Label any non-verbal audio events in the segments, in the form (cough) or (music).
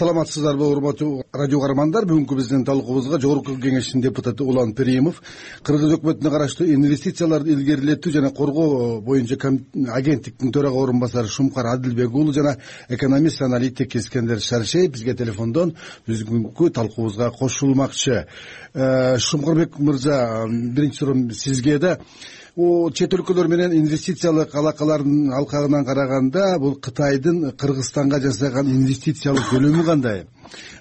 саламатсыздарбы урматтуу радио каармандар. Бүгүнкү биздин талкуубузга жогорку кеңештин депутаты улан перимов кыргыз өкмөтүнө караштуу инвестицияларды илгерилетүү жана коргоо боюнча агенттиктин төрага орун басары шумкар адилбек уулу жана экономист аналитик искендер шаршеев бизге телефондон бүгүнкү талкуубузга кошулмакчы. Э, шумкарбек мырза биринчи суроом сизге да чет өлкөлөр менен инвестициялык алакалардын алкагынан караганда бул кытайдын кыргызстанга жасаган инвестициялык көлөмү кандай?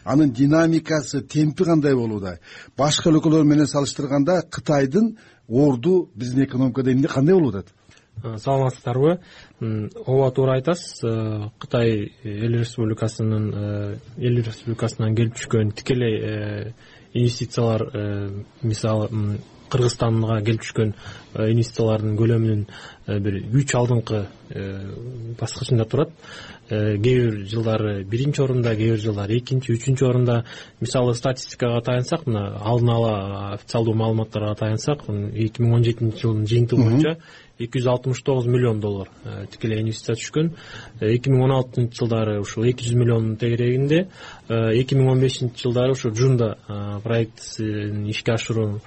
Анын динамикасы темпи кандай болууда? Башка өлкөлөр менен салыштырганда кытайдын орду биздин экономикада эмне кандай болуп атат? Э, саламатсыздарбы ооба туура айтасыз э, кытай эл республикасынын э, эл республикасынан келип түшкөн тикелей инвестициялар мисалы кыргызстанга келип түшкөн э, инвестициялардын көлөмүнүн э, бир үч алдыңкы э, баскычында турат. Кээ бир жылдары биринчи орунда кээ бир жылдары экинчи үчүнчү орунда. Мисалы статистикага таянсак мына алдын ала официалдуу маалыматтарга таянсак эки миң он жетинчи жылдын жыйынтыгы боюнча эки жүз алтымыш тогуз миллион доллар тикелей инвестиция түшкөн. Эки миң он алтынчы жылдары ушул эки жүз миллиондун тегерегинде эки миң он бешинчи жылдары ушу жунда проектисин ишке ашыруу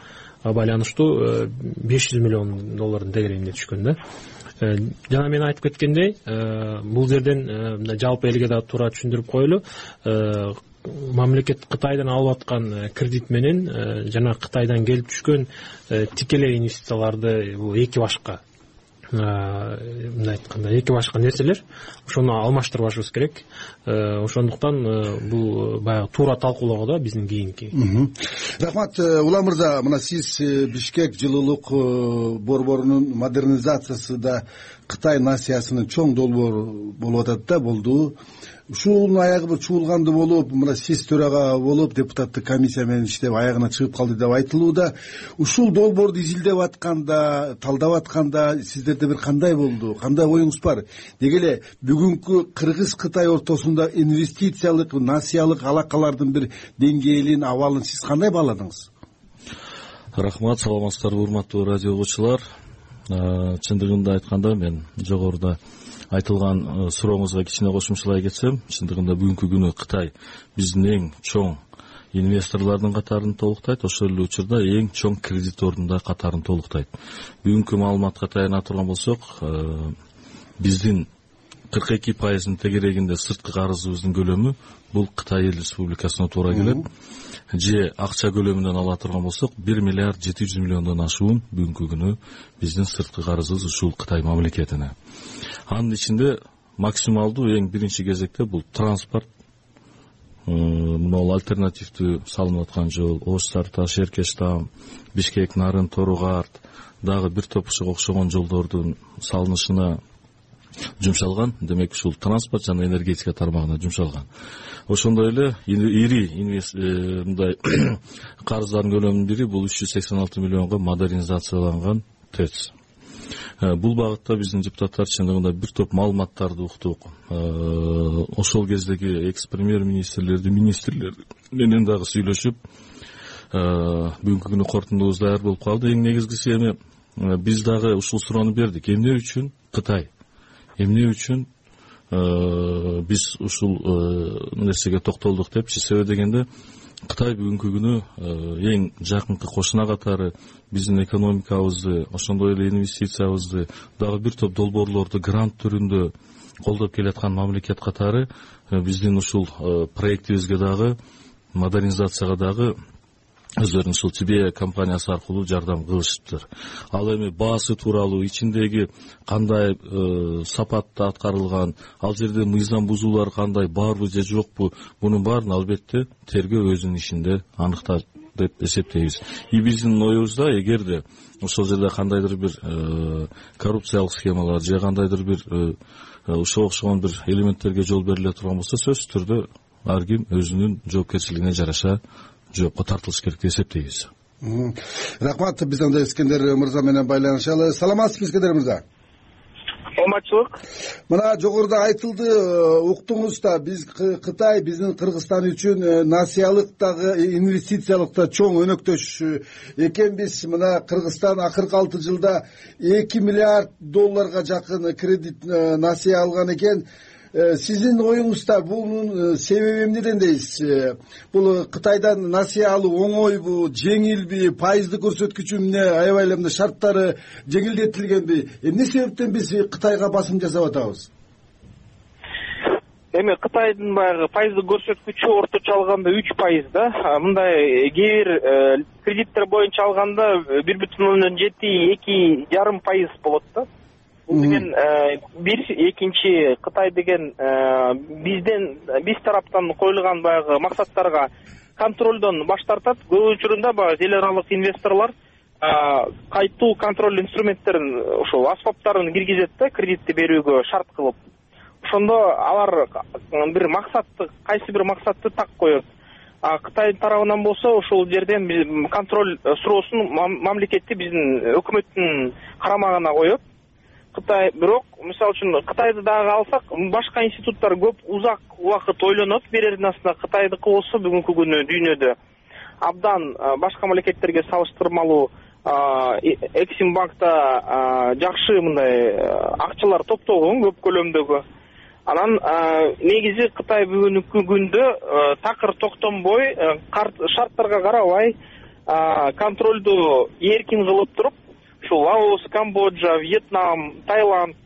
байланыштуу э, беш жүз миллион доллардын тегерегинде түшкөн да. Э, жана мен айтып кеткендей э, бул жерден мына жалпы элге да туура түшүндүрүп коелу. Мамлекет кытайдан алып аткан кредит менен жана кытайдан келип түшкөн тикелей инвестицияларды бул эки башка мындай айтканда эки башка нерселер ошону алмаштырбашыбыз керек. Э, ошондуктан э, бул баягы туура талкуулоого да биздин кийинки. Рахмат э, улан мырза мына сиз бишкек жылуулук борборунун модернизациясы да кытай насыясынын чоң долбоору болуп атат да болду ушунун аягы бир чуулгандуу болуп мына сиз төрага болуп депутаттык комиссия менен иштеп аягына чыгып калды деп айтылууда. Ушул долбоорду изилдеп атканда талдап атканда сиздерде бир кандай болду? Кандай оюңуз бар? Деги эле бүгүнкү кыргыз кытай ортосунда инвестициялык насыялык алакалардын бир деңгээлин абалын сиз кандай бааладыңыз? Рахмат саламатсыздарбы урматтуу радио угуучулар чындыгында айтканда мен жогоруда айтылган э, сурооңузга кичине кошумчалай кетсем чындыгында бүгүнкү күнү кытай биздин эң чоң инвесторлордун катарын толуктайт. Ошол эле учурда эң чоң кредитордун да катарын толуктайт. Бүгүнкү маалыматка таяна турган болсок э, биздин кырк эки пайыздын тегерегинде сырткы карызыбыздын көлөмү бул кытай эл республикасына туура келет. Же акча көлөмүнөн ала турган болсок бир миллиард жети жүз миллиондон ашуун бүгүнкү күнү биздин сырткы карызыбыз ушул кытай мамлекетине анын ичинде максималдуу эң биринчи кезекте бул транспорт могул альтернативдүү салынып аткан жол ош сары таш эркеш таам бишкек нарын тору арт дагы бир топ ушуга окшогон жолдордун салынышына жумшалган. Демек ушул транспорт жана энергетика тармагына жумшалган. Ошондой эле ири э, мындай (coughs) карыздардын көлөмүнүн бири бул үч жүз сексен алты миллионго модернизацияланган тэц бул багытта биздин депутаттар чындыгында бир топ маалыматтарды уктук. Э, ошол кездеги экс премьер министрлерди министрлер менен дагы сүйлөшүп э, бүгүнкү күнү корутундубуз даяр болуп калды. Эң негизгиси эми биз дагы ушул суроону бердик. Эмне үчүн? Кытай. Эмне үчүн? Биз ушул нерсеге токтолдук депчи? Себеби дегенде кытай бүгүнкү күнү э, эң жакынкы кошуна катары биздин экономикабызды ошондой эле инвестициябызды дагы бир топ долбоорлорду грант түрүндө колдоп келаткан мамлекет катары э, биздин ушул э, проектибизге дагы модернизацияга дагы өздөрүнүн ушул тебе компаниясы аркылуу жардам кылышыптыр. Ал эми баасы тууралуу ичиндеги кандай э, сапатта аткарылган ал жерде мыйзам бузуулар кандай барбы же жокпу мунун баарын албетте тергөө өзүнүн ишинде аныктат деп эсептейбиз. И биздин оюбузда эгерде ошол жерде кандайдыр бир э, коррупциялык схемалар же кандайдыр бир э, ушуга окшогон бир элементтерге жол бериле турган болсо сөзсүз түрдө ар ким өзүнүн жоопкерчилигине жараша жоопко тартылыш керек деп эсептейбиз. Рахмат биз анда искендер мырза менен байланышалы. Саламатсызбы искендер мырза. Саламатчылык. Мына жогоруда айтылды э, уктуңуз да биз кытай биздин кыргызстан үчүн э, насыялык дагы инвестициялык да чоң өнөктөш э, экенбиз мына кыргызстан акыркы алты жылда эки миллиард долларга жакын кредит насыя алган экен. э, сиздин оюңузда бунун себеби эмнеден дейсиз бул кытайдан насыя алуу оңойбу жеңилби пайыздык көрсөткүчү эмне аябай эле мындай шарттары жеңилдетилгенби? Эмне себептен биз кытайга басым жасап атабыз? Эми кытайдын баягы пайыздык көрсөткүчү орточо алганда үч пайыз да. Мындай кээ бир э, кредиттер боюнча алганда э, бир бүтүн ондон жети эки жарым пайыз болот да бул деген э, бир экинчи кытай деген бизден биз тараптан коюлган баягы максаттарга контролдон баш тартат. Көп учурунда баягы эл аралык инвесторлор кайтуу контроль инструменттерин ушул аспаптарын киргизет да кредитти берүүгө шарт кылып. Ошондо алар бир максатты кайсы бир максатты так коет. А кытай тарабынан болсо ушул жерден контроль э, суроосун мамлекетти биздин өкмөттүн карамагына коет кытай бирок мисалы үчүн кытайды дагы алсак башка институттар көп узак убакыт ойлонот берердин астында кытайдыкы болсо бүгүнкү күнү дүйнөдө. Абдан башка мамлекеттерге салыштырмалуу эксим банкта жакшы мындай акчалар топтолгон көп көлөмдөгү. Анан негизи кытай бүгүнкү күндө такыр токтонбой шарттарга карабай контролду эркин кылып туруп ушул лаос камбоджа вьетнам таиланд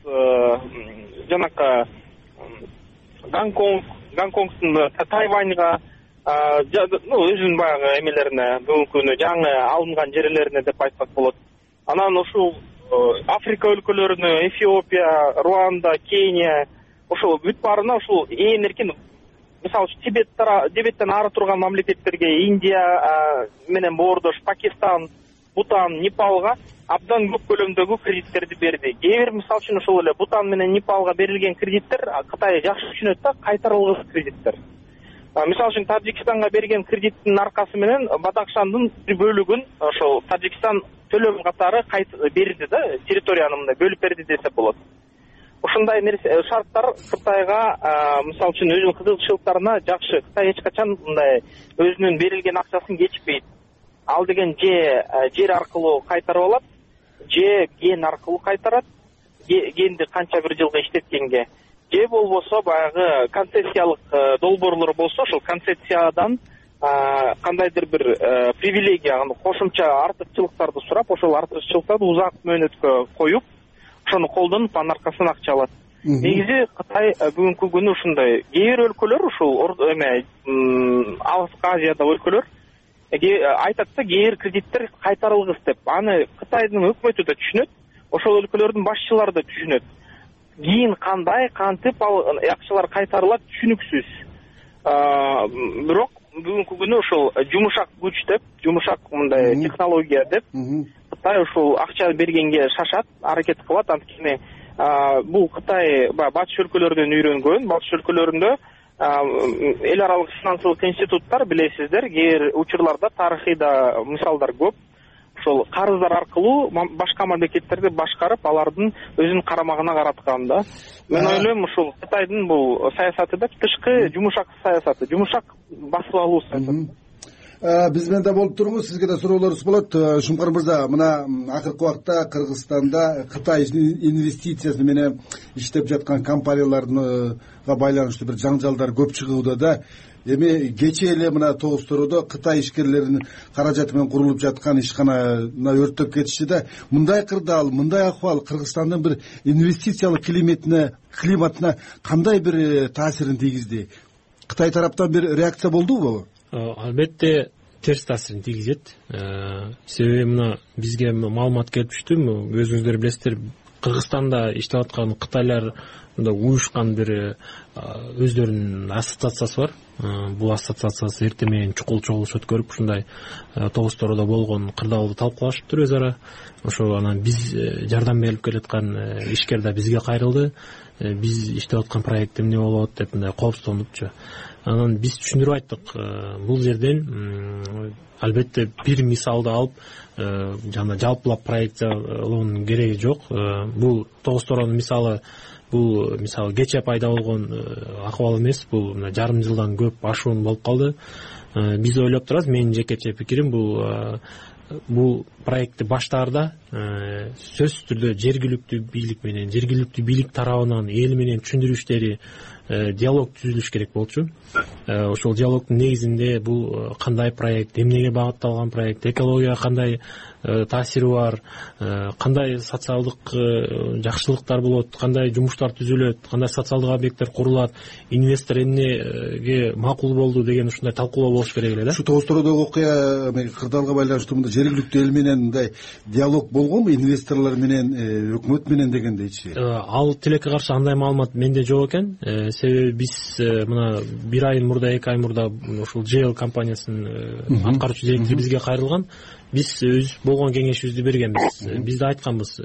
жанакы гонконг гонконгдун тайваньга ну өзүнүн баягы эмелерине бүгүнкү күнү жаңы алынган жерлерине деп айтсак болот. Анан ушул африка өлкөлөрүнө эфиопия руанда кения ошол бүт баарына ушул ээн эркин мисалы үчүн тибет тибеттен ары турган мамлекеттерге индия менен боордош пакистан бутан непалга абдан көп көлөмдөгү кредиттерди берди. Кээ бир мисалы үчүн ошол эле бутан менен непалга берилген кредиттер кытай жакшы түшүнөт да кайтарылгыс кредиттер. Мисалы үчүн таджикстанга берген кредиттин аркасы менен бадакшандын бир бөлүгүн ошол таджикстан төлөм катары берди да территорияны мындай бөлүп берди десек болот. Ушундай нерсе э, шарттар кытайга мисалы үчүн өзүнүн кызыкчылыктарына жакшы. Кытай эч качан мындай өзүнүн берилген акчасын кечпейт ал деген же э, жер аркылуу кайтарып алат же кен аркылуу кайтарат кенди канча бир жылга иштеткенге. Же болбосо баягы концессиялык э, долбоорлор болсо ошол концессиядан кандайдыр бир привилегия кошумча артыкчылыктарды сурап ошол артыкчылыктарды узак мөөнөткө коюп ошону колдонуп анын аркасынан акча алат. Негизи кытай э, бүгүнкү күнү ушундай кээ бир өлкөлөр ушул эме алыскы азияда өлкөлөр э, айтат да кээ бир кредиттер кайтарылгыс деп. Аны кытайдын өкмөтү да түшүнөт ошол өлкөлөрдүн башчылары да түшүнөт. Кийин кандай кантип ал акчалар кайтарылат түшүнүксүз. Бирок бүгүнкү күнү ушул жумушак күч деп жумушак мындай технология деп кытай ушул акча бергенге шашат аракет кылат. Анткени бул кытай баягы батыш өлкөлөрүнөн үйрөнгөн. Батыш өлкөлөрүндө эл аралык финансылык институттар билесиздер кээ бир учурларда тарыхый да мисалдар көп. Ошол карыздар аркылуу башка мамлекеттерди башкарып алардын өзүнүн карамагына караткан да. Мен ойлойм ушул кытайдын бул саясаты деп тышкы жумушак саясаты жумушак басып алуу саясаты биз менен да болуп туруңуз сизге да суроолорубуз болот. Э, шумкар мырза мына акыркы убакта кыргызстанда кытай инвестициясы менен иштеп жаткан компанияларга байланыштуу бир жаңжалдар көп чыгууда да. Эми кечээ эле мына тогуз тородо кытай ишкерлеринин каражаты менен курулуп жаткан ишкананы өрттөп кетишти да. Мындай кырдаал мындай акыбал кыргызстандын бир инвестициялык климатине климатына кандай бир э, таасирин тийгизди? Кытай тараптан бир реакция болдубу? Э, албетте терс таасирин тийгизет. Э, себеби мына бизге маалымат келип түштү өзүңүздөр билесиздер кыргызстанда иштеп аткан кытайлар мындай уюшкан бир э, өздөрүнүн ассоциациясы бар. Бул ассоциациясы эртең менен чукул чогулуш өткөрүп ушундай тогуз тородо болгон кырдаалды талкуулашыптыр өз ара. Ошо анан биз жардам берип келаткан ишкер да бизге кайрылды. Биз иштеп аткан проект эмне болот деп мындай коопсуздонупчу анан биз түшүндүрүп айттык. Э, бул жерден албетте бир мисалды алып э, жана жалпылап проектиялоонун кереги жок. Э, бул тогуз торонун мисалы бул мисалы кечээ пайда болгон акыбал эмес. Бул мына жарым жылдан көп ашуун болуп калды. Биз ойлоп турабыз менин жекече пикирим бул бул проектти баштаарда сөзсүз түрдө жергиликтүү бийлик менен жергиликтүү бийлик тарабынан эл менен түшүндүрүү иштери диалог түзүлүш керек болчу. Ошол диалогдун негизинде бул кандай проект эмнеге багытталган проект экологияга кандай таасири бар кандай социалдык жакшылыктар болот кандай жумуштар түзүлөт кандай социалдык объекттер курулат инвестор эмнеге макул болду деген ушундай талкуулоо болуш керек эле да. Ушу тоғуз тоородогу окуя кырдаалга байланыштуу мындай жергиликтүү эл менен мындай диалог болгонбу инвесторлор менен э, өкмөт менен дегендейчи? Э, ал тилекке каршы андай маалымат менде жок экен. Э, себеби биз мына бир ай мурда эки ай мурда ушул жл компаниясынын аткаруучу директору бизге кайрылган. Биз өз болгон кеңешибизди бергенбиз. Биз да айтканбыз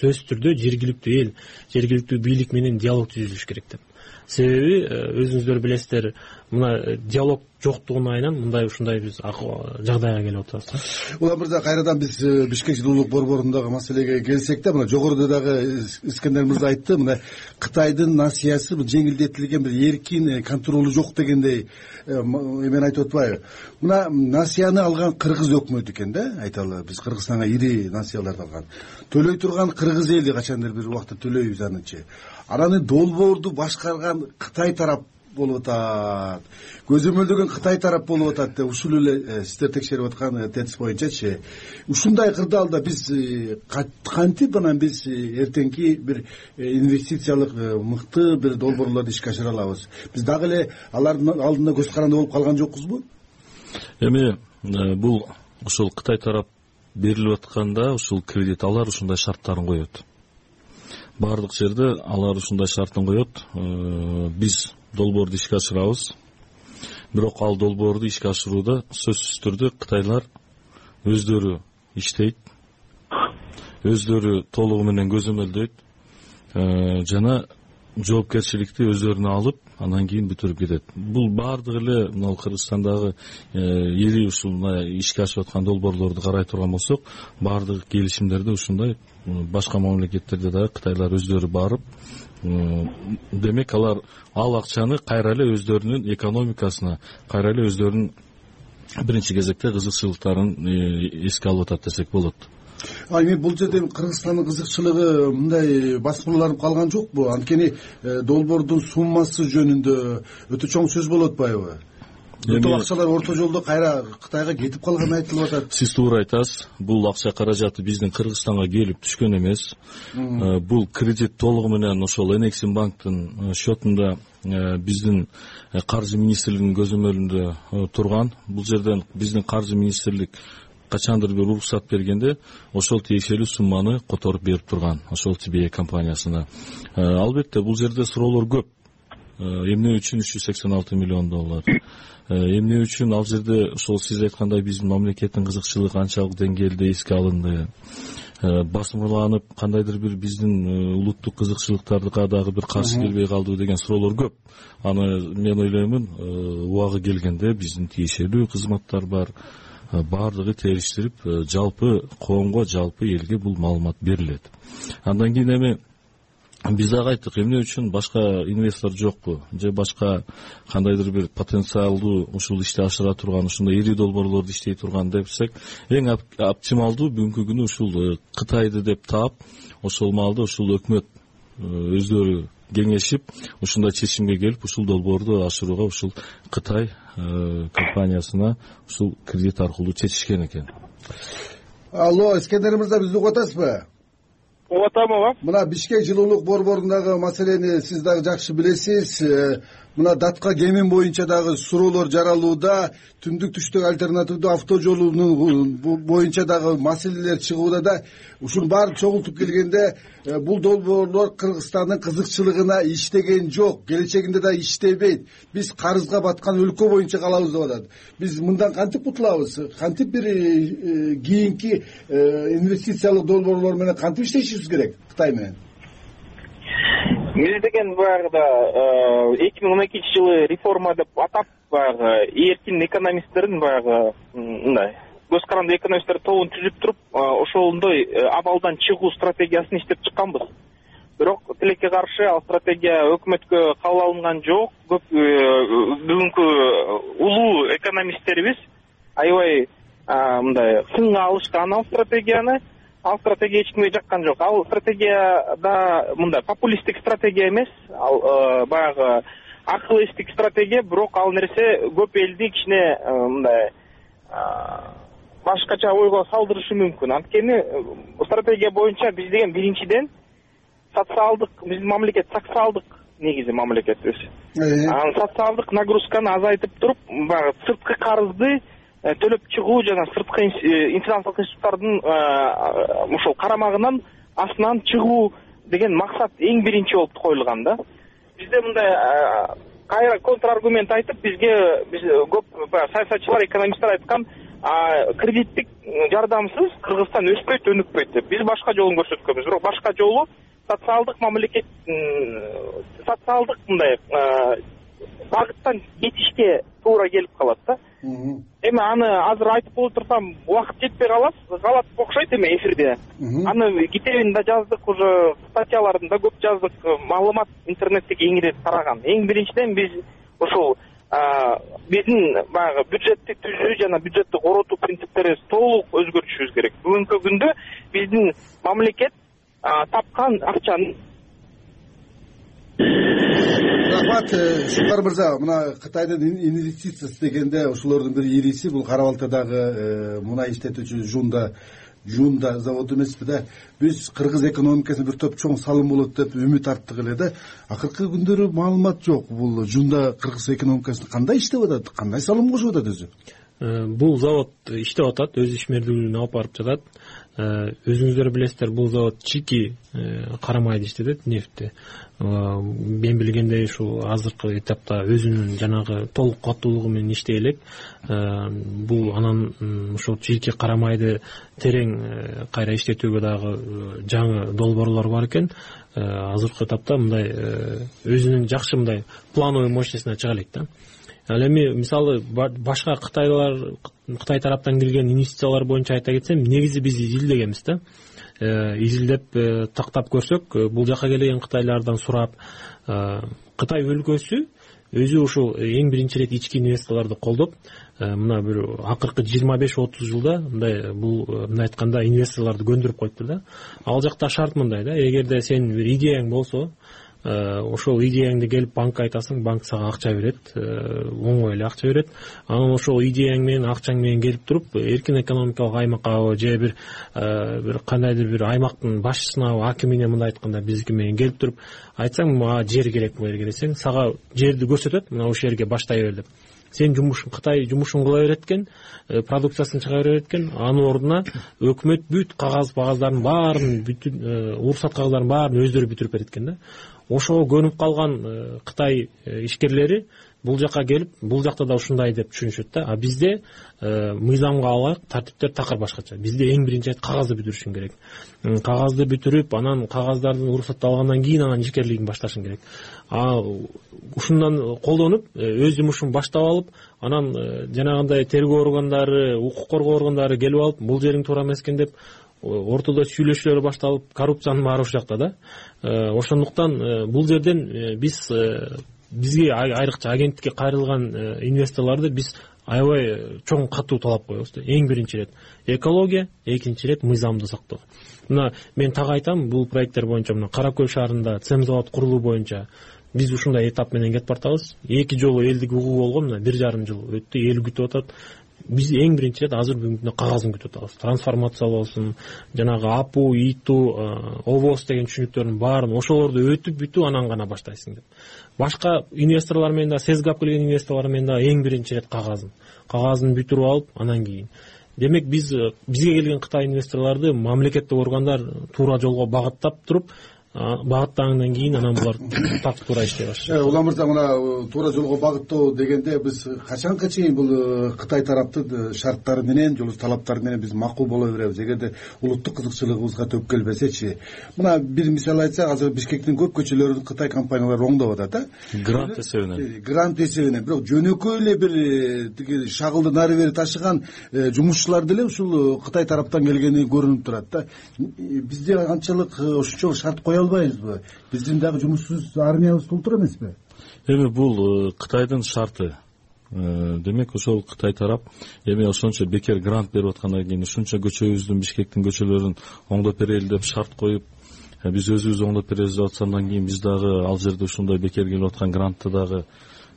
сөзсүз түрдө жергиликтүү эл жергиликтүү бийлик менен диалог түзүлүш керек деп. Себеби өзүңүздөр билесиздер мына диалог жоктугун айынан мындай ушундай биз жагдайга келип отурабыз да. Улан мырза кайрадан биз э, бишкек жылуулук борборундагы маселеге келсек да мына жогоруда дагы искендер мырза айтты мына кытайдын насыясы жеңилдетилген бир эркин э, контролу жок дегендей э, эмени айтып атпайбы мына насыяны алган кыргыз өкмөтү экен да айталы биз кыргызстанга ири насыяларды алган. Төлөй турган кыргыз эли качандыр бир убакта төлөйбүз анычы. Анан долбоорду башкарган кытай тарап болуп атат. Көзөмөлдөгөн кытай тарап болуп атат деп ушул эле э, сиздер текшерип аткан э, тец боюнчачы. Ушундай кырдаалда биз э, кантип анан биз эртеңки бир инвестициялык мыкты бир долбоорлорду ишке ашыра алабыз. Биз дагы эле алардын алдында көз каранды болуп калган жокпузбу? Эми бул ушул кытай тарап берилип атканда ушул кредит алар ушундай шарттарын коет. Баардык жерде алар ушундай шартын коет. Биз долбоорду ишке ашырабыз. Бирок ал долбоорду ишке ашырууда сөзсүз түрдө кытайлар өздөрү иштейт өздөрү толугу менен көзөмөлдөйт э, жана жоопкерчиликти өздөрүнө алып анан кийин бүтүрүп кетет. Бул баардыгы эле мына кыргызстандагы э, ири ушул ишке ашып аткан долбоорлорду карай турган болсок баардык келишимдерде ушундай башка мамлекеттерде дагы кытайлар өздөрү барып демек алар ал акчаны кайра эле өздөрүнүн экономикасына кайра эле өздөрүнүн биринчи кезекте кызыкчылыктарын э, эске алып атат десек болот. А эми бул жерде кыргызстандын кызыкчылыгы мындай басмырланып калган жокпу? Анткени э, долбоордун суммасы жөнүндө өтө чоң сөз болуп атпайбы бул акчалар орто жолдо кайра кытайга кетип калганы айтылып атат. Сиз туура айтасыз бул акча каражаты биздин кыргызстанга келип түшкөн эмес. Э, бул кредит толугу менен ошол энексим банктын э, счетунда э, биздин каржы министрлигинин көзөмөлүндө турган. Бул жерден биздин каржы министрлик качандыр бир уруксат бергенде ошол тиешелүү сумманы которуп берип турган ошол тб компаниясына. Албетте бул жерде суроолор көп эмне үчүн үч жүз сексен алты миллион доллар? Э, эмне үчүн ал жерде ошол сиз айткандай биздин мамлекеттин кызыкчылыгы канчалык деңгээлде эске алынды? Э, басмырланып кандайдыр бир биздин э, улуттук кызыкчылыктарга дагы бир каршы келбей калдыбы деген суроолор көп. Аны мен ойлоймун убагы келгенде биздин тиешелүү кызматтар бар. Баардыгы териштирип жалпы коомго жалпы элге бул маалымат берилет. Андан кийин эми биз дагы айттык эмне үчүн башка инвестор жокпу? Же башка кандайдыр бир потенциалдуу ушул ишти ашыра турган ушундай ири долбоорлорду иштей турган десек эң оптималдуу бүгүнкү күнү ушул э, кытайды деп таап ошол маалда ушул өкмөт э, өздөрү кеңешип ушундай чечимге келип ушул долбоорду ашырууга ушул кытай э, компаниясына ушул кредит аркылуу чечишкен экен. Алло искендер мырза бизди угуп атасызбы угуп атам ооба мына бишкек жылуулук борборундагы маселени сиз дагы жакшы билесиз. Э, мына датка кемин боюнча дагы суроолор жаралууда түндүк түштүк альтернативдүү авто жолунун боюнча дагы маселелер чыгууда да ушунун баарын чогултуп келгенде э, бул долбоорлор кыргызстандын кызыкчылыгына иштеген жок келечегинде да иштебейт. Биз карызга баткан өлкө боюнча калабыз деп атат. Биз мындан кантип кутулабыз? Кантип бир э, кийинки инвестициялык долбоорлор менен кантип иштешибиз керек кытай менен биз деген баягыда э, эки миң он экинчи жылы реформа деп атап баягы эркин экономисттердин баягы мындай көз каранды экономисттер тобун түзүп туруп э, ошондой э, абалдан чыгуу стратегиясын иштеп чыкканбыз. Бирок тилекке каршы ал стратегия өкмөткө кабыл алынган жок көп бүгүнкү улуу экономисттерибиз аябай мындай сынга алышкан ал стратегияны ал стратегия эч кимге жаккан жок. Ал стратегияда мындай популисттик стратегия эмес. Ал э, баягы акыл эстик стратегия бирок ал нерсе көп элди кичине мындай башкача ойго салдырышы мүмкүн. Анткени стратегия боюнча биз деген биринчиден социалдык биздин мамлекет социалдык негизи мамлекетибиз анан социалдык нагрузканы азайтып туруп баягы сырткы карызды э, төлөп чыгуу жана сырткы э, финансылык институттардын э, ушул карамагынан астынан чыгуу деген максат эң биринчи болуп коюлган да. Бизде мындай кайра контр аргумент айтып бизге биз көп баягы саясатчылар экономисттер айткан кредиттик жардамсыз кыргызстан өспөйт өнүкпөйт деп. Биз башка жолун көрсөткөнбүз. Бирок башка жолу социалдык мамлекет социалдык мындай багыттан кетишке туура келип калат да эми аны азыр айтып боло турсам убакыт жетпей калат калат окшойт эми эфирде. Аны китебин да жаздык уже статьяларын да көп жаздык маалымат интернетте кеңирээк тараган. Эң биринчиден биз ушул биздин баягы бюджетти түзүү жана бюджетти коротуу принциптерибиз толук өзгөртүшүбүз керек. Бүгүнкү күндө биздин мамлекет тапкан акчаны рахмат э, шукар мырза мына кытайдын инвестициясы дегенде ушулордун бир ириси бул кара балтадагы э, мунай иштетүүчү жунда жунда заводу эмеспи да? Биз кыргыз экономикасына бир топ чоң салым болот деп үмүт арттык эле да. Акыркы күндөрү маалымат жок. Бул жунда кыргыз экономикасына кандай иштеп атат кандай салым кошуп атат өзү? Э, бул завод иштеп атат өз ишмердүүлүгүн алып барып жатат. Э, өзүңүздөр билесиздер бул завод чийки э, кара иштетет нефтти. Э, мен билгендей ушул азыркы этапта өзүнүн жанагы толук кубаттуулугу менен иштей элек бул анан ушул чийки кара майды терең кайра иштетүүгө дагы жаңы долбоорлор бар экен. Азыркы этапта мындай өзүнүн жакшы мындай плановый мощностуна чыга элек да ал эми мисалы башка кытайлар кытай тараптан келген инвестициялар боюнча айта кетсем негизи биз изилдегенбиз да. Э, изилдеп э, тактап көрсөк э, бул жака келген кытайлардан сурап кытай өлкөсү өзү ушул эң биринчи ирет ички инвесторлорду колдоп мына бир акыркы жыйырма беш отуз жылда мындай бул мындай айтканда инвесторлорду көндүрүп коюптур да. Ал жакта шарт мындай да эгерде сенин бир идеяң болсо ошол идеяңды келип банкка айтасың банк сага акча берет э, оңой эле акча берет. Анан ошол идеяң менен акчаң менен келип туруп эркин экономикалык аймаккабы же бир э, бир кандайдыр бир аймактын башчысынабы акимине мындай айтканда биздики менен келип туруп айтсаң мага жер керек бул жерге десең сага жерди көрсөтөт мына ушул жерге баштай бер деп. Сен жумушуң кытай жумушун кыла берет экен продукциясын чыгара берет экен анын ордуна өкмөт бүт кагаз багаздардын баарын бүтүн уруксат кагыздарын баарын өздөрү бүтүрүп берет экен да ошого көнүп калган э, кытай э, ишкерлери бул жака келип бул жакта да ушундай деп түшүнүшөт да. А бизде э, мыйзамга ылайык тартиптер такыр башкача. Бизде эң биринчи кагазды бүтүрүшүң керек. Кагазды бүтүрүп анан кагаздардын уруксатты алгандан кийин анан ишкерлигиңди башташың керек. А ушундан колдонуп өз жумушун баштап алып анан жанагындай тергөө органдары укук коргоо органдары келип алып бул жериң туура эмес экен деп ортодо сүйлөшүүлөр башталып коррупциянын баары ушул жакта да. Э, ошондуктан э, бул жерден э, биз бизге айрыкча агенттикке кайрылган инвесторлорду биз аябай чоң катуу талап коебуз да. Эң биринчи ирет экология экинчи ирет мыйзамды сактоо. Мына мен так айтам бул проекттер боюнча мына кара көл шаарында цем завод курулуу боюнча биз ушундай этап менен кетип баратабыз. Эки жолу элдик угуу болгон мына бир жарым жыл өттү эл күтүп атат биз эң биринчи ирет азыр бүгүнкү күндө кагазын күтүп атабыз. Трансформациялоосун жанагы апу иту обоз деген түшүнүктөрдүн баарын ошолорду өтүп бүтүп анан гана баштайсың деп. Башка инвесторлор менен дагы сезгап келген инвесторлор менен дагы эң биринчи ирет кагазын. Кагазын бүтүрүп алып анан кийин. Демек биз бизге келген кытай инвесторлорду мамлекеттик органдар туура жолго багыттап туруп багыттагандан кийин анан булар так туура иштей башташат. Э, улан мырза мына э, туура жолго багыттоо дегенде биз качанга чейин бул э, кытай тараптын шарттары менен же болбосо талаптары менен биз макул боло беребиз. Эгерде улуттук кызыкчылыгыбызга төп келбесечи мына бир мисал айтсак азыр бишкектин көп көчөлөрүн кытай компаниялары оңдоп атат э грант эсебинен. Грант эсебинен. Бирок жөнөкөй эле бир тиги шагылды нары бери ташыган жумушчулар деле ушул кытай тараптан келгени көрүнүп турат да. Бизде канчалык ошончо шарт кое албайбызбы? Биздин дагы жумушсуз армиябыз толтура эмеспи? Эми бул э, кытайдын шарты. Э, демек ошол кытай тарап эми ошончо бекер грант берип аткандан кийин ушунча көчөбүздүн бишкектин көчөлөрүн оңдоп берели деп шарт коюп биз өзүбүз оңдоп беребиз деп атса андан кийин биз дагы ал жерде ушундай бекер келип аткан грантты дагы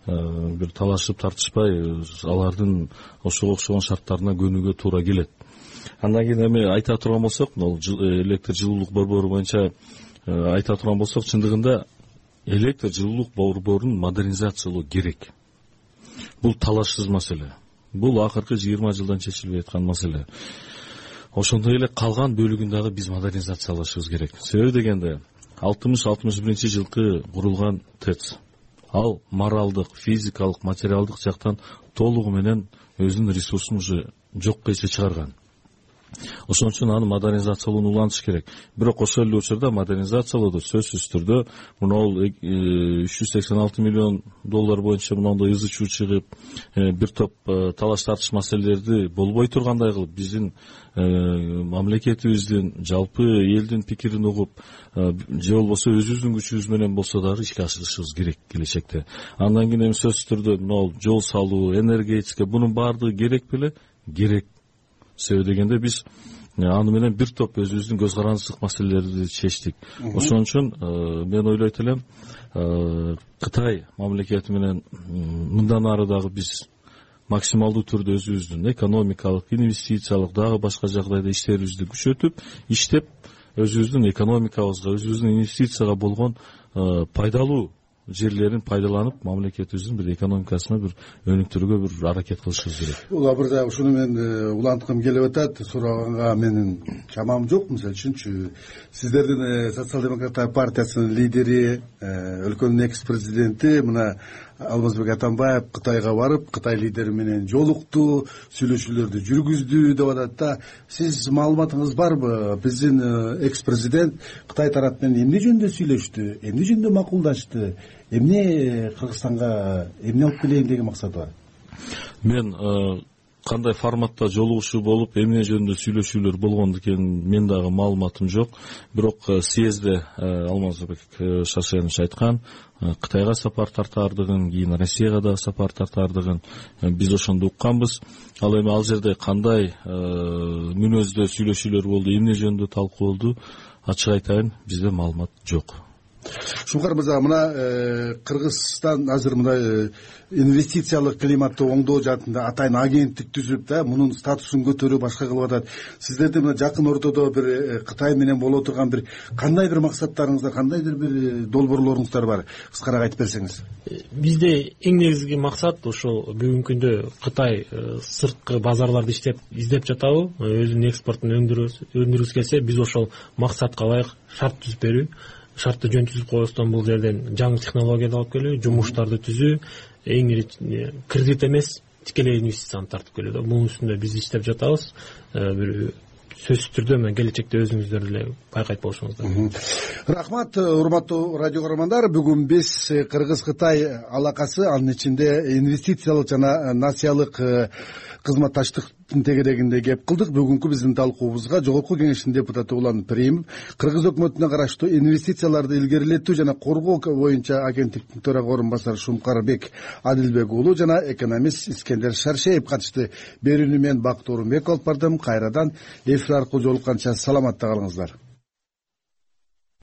бир талашып тартышпай алардын ошого окшогон шарттарына көнүүгө туура келет. Андан кийин эми айта турган болсок могу электр жылуулук борбору боюнча айта турган болсок чындыгында электр жылуулук борборун модернизациялоо керек. Бул талашсыз маселе. Бул акыркы жыйырма жылдан чечилбей аткан маселе. Ошондой эле калган бөлүгүн дагы биз модернизациялашыбыз керек. Себеби дегенде алтымыш алтымыш биринчи жылкы курулган тэц ал моралдык физикалык материалдык жактан толугу менен өзүнүн ресурсун уже жокко эсе чыгарган ошон үчүн аны модернизациялоону улантыш керек. Бирок ошол эле учурда модернизациялоодо сөзсүз түрдө мынабул э, үч жүз сексен алты миллион доллар боюнча моундай ызы чуу чыгып э, бир топ э, талаш тартыш маселелерди болбой тургандай кылып биздин мамлекетибиздин жалпы элдин пикирин угуп же болбосо өзүбүздүн күчүбүз менен болсо дагы ишке ашырышыбыз керек келечекте. Андан кийин эми сөзсүз түрдө мынабул жол салуу энергетика бунун баардыгы керек беле? Керек себеби дегенде биз э, аны менен бир топ өзүбүздүн көз карандысыздык маселелерди чечтик. Ошон үчүн э, мен ойлойт элем э, кытай мамлекети менен мындан ары дагы биз максималдуу түрдө өзүбүздүн экономикалык инвестициялык дагы башка жагдайда иштерибизди күчөтүп иштеп өзүбүздүн экономикабызга өзүбүздүн инвестицияга болгон пайдалуу жерлерин пайдаланып мамлекетибиздин бир экономикасына бир өнүктүрүүгө бир аракет кылышыбыз керек. Ула мырза ушуну мен э, уланткым келип атат сураганга менин чамам жок. Мисалы үчүнчү сиздердин э, социал демократтар партиясынын лидери э, өлкөнүн экс президенти мына алмазбек атамбаев кытайга барып кытай лидери менен жолукту сүйлөшүүлөрдү жүргүздү деп атат да сиз маалыматыңыз барбы? Биздин экс президент кытай тарап менен эмне жөнүндө сүйлөштү? Эмне жөнүндө макулдашты? Эмне кыргызстанга эмне алып келейин деген максаты бар? Мен э, кандай форматта жолугушуу болуп эмне жөнүндө сүйлөшүүлөр болгону экенин мен дагы маалыматым жок. Бирок э, съезде э, алмазбек шаршенович айткан кытайга сапар тартаардыгын кийин россияга дагы сапар тартаардыгын биз ошондо укканбыз. Ал эми ал жерде кандай мүнөздө сүйлөшүүлөр болду эмне жөнүндө талкуу болду ачык айтайын бизде маалымат жок шуңкар мырза мына э, кыргызстан азыр мындай э, инвестициялык климатты оңдоо жаатында атайын агенттик түзүп да мунун статусун көтөрүп башка кылып атат. Сиздердин мына жакын ортодо бир э, кытай менен боло турган бир кандайдыр максаттарыңыздар кандайдыр бир долбоорлоруңуздар бар? Кыскараак айтып берсеңиз. Бизде эң негизги максат ушул бүгүнкү күндө кытай сырткы базарларды иштеп издеп жатабы. Өзүнүн экспортун өндүргүсү келсе биз ошол максатка ылайык шарт түзүп берүү шартты жөн түзүп койбостон бул жерден. Жаңы технологияды алып келүү жумуштарды түзүү эң ири кредит эмес тикелей инвестицияны тартып келүү да. Бунун үстүндө биз иштеп жатабыз. Э, бир сөзсүз түрдө мына келечекте өзүңүздөр деле байкайт болушуңуздар. Рахмат урматтуу радио көрөрмандар бүгүн биз кыргыз кытай алакасы анын ичинде инвестициялык жана насыялык э, тегерегинде кеп кылдык. Бүгүнкү биздин талкуубузга жогорку кеңештин депутаты улан приимов кыргыз өкмөтүнө караштуу инвестицияларды илгерилетүү жана коргоо боюнча агенттиктин төрага орун басары шумкарбек адилбек уулу жана экономист искендер шаршеев катышты. Берүүнү мен бакыт оорунбеков алып бардым. Кайрадан эфир аркылуу жолукканча саламатта калыңыздар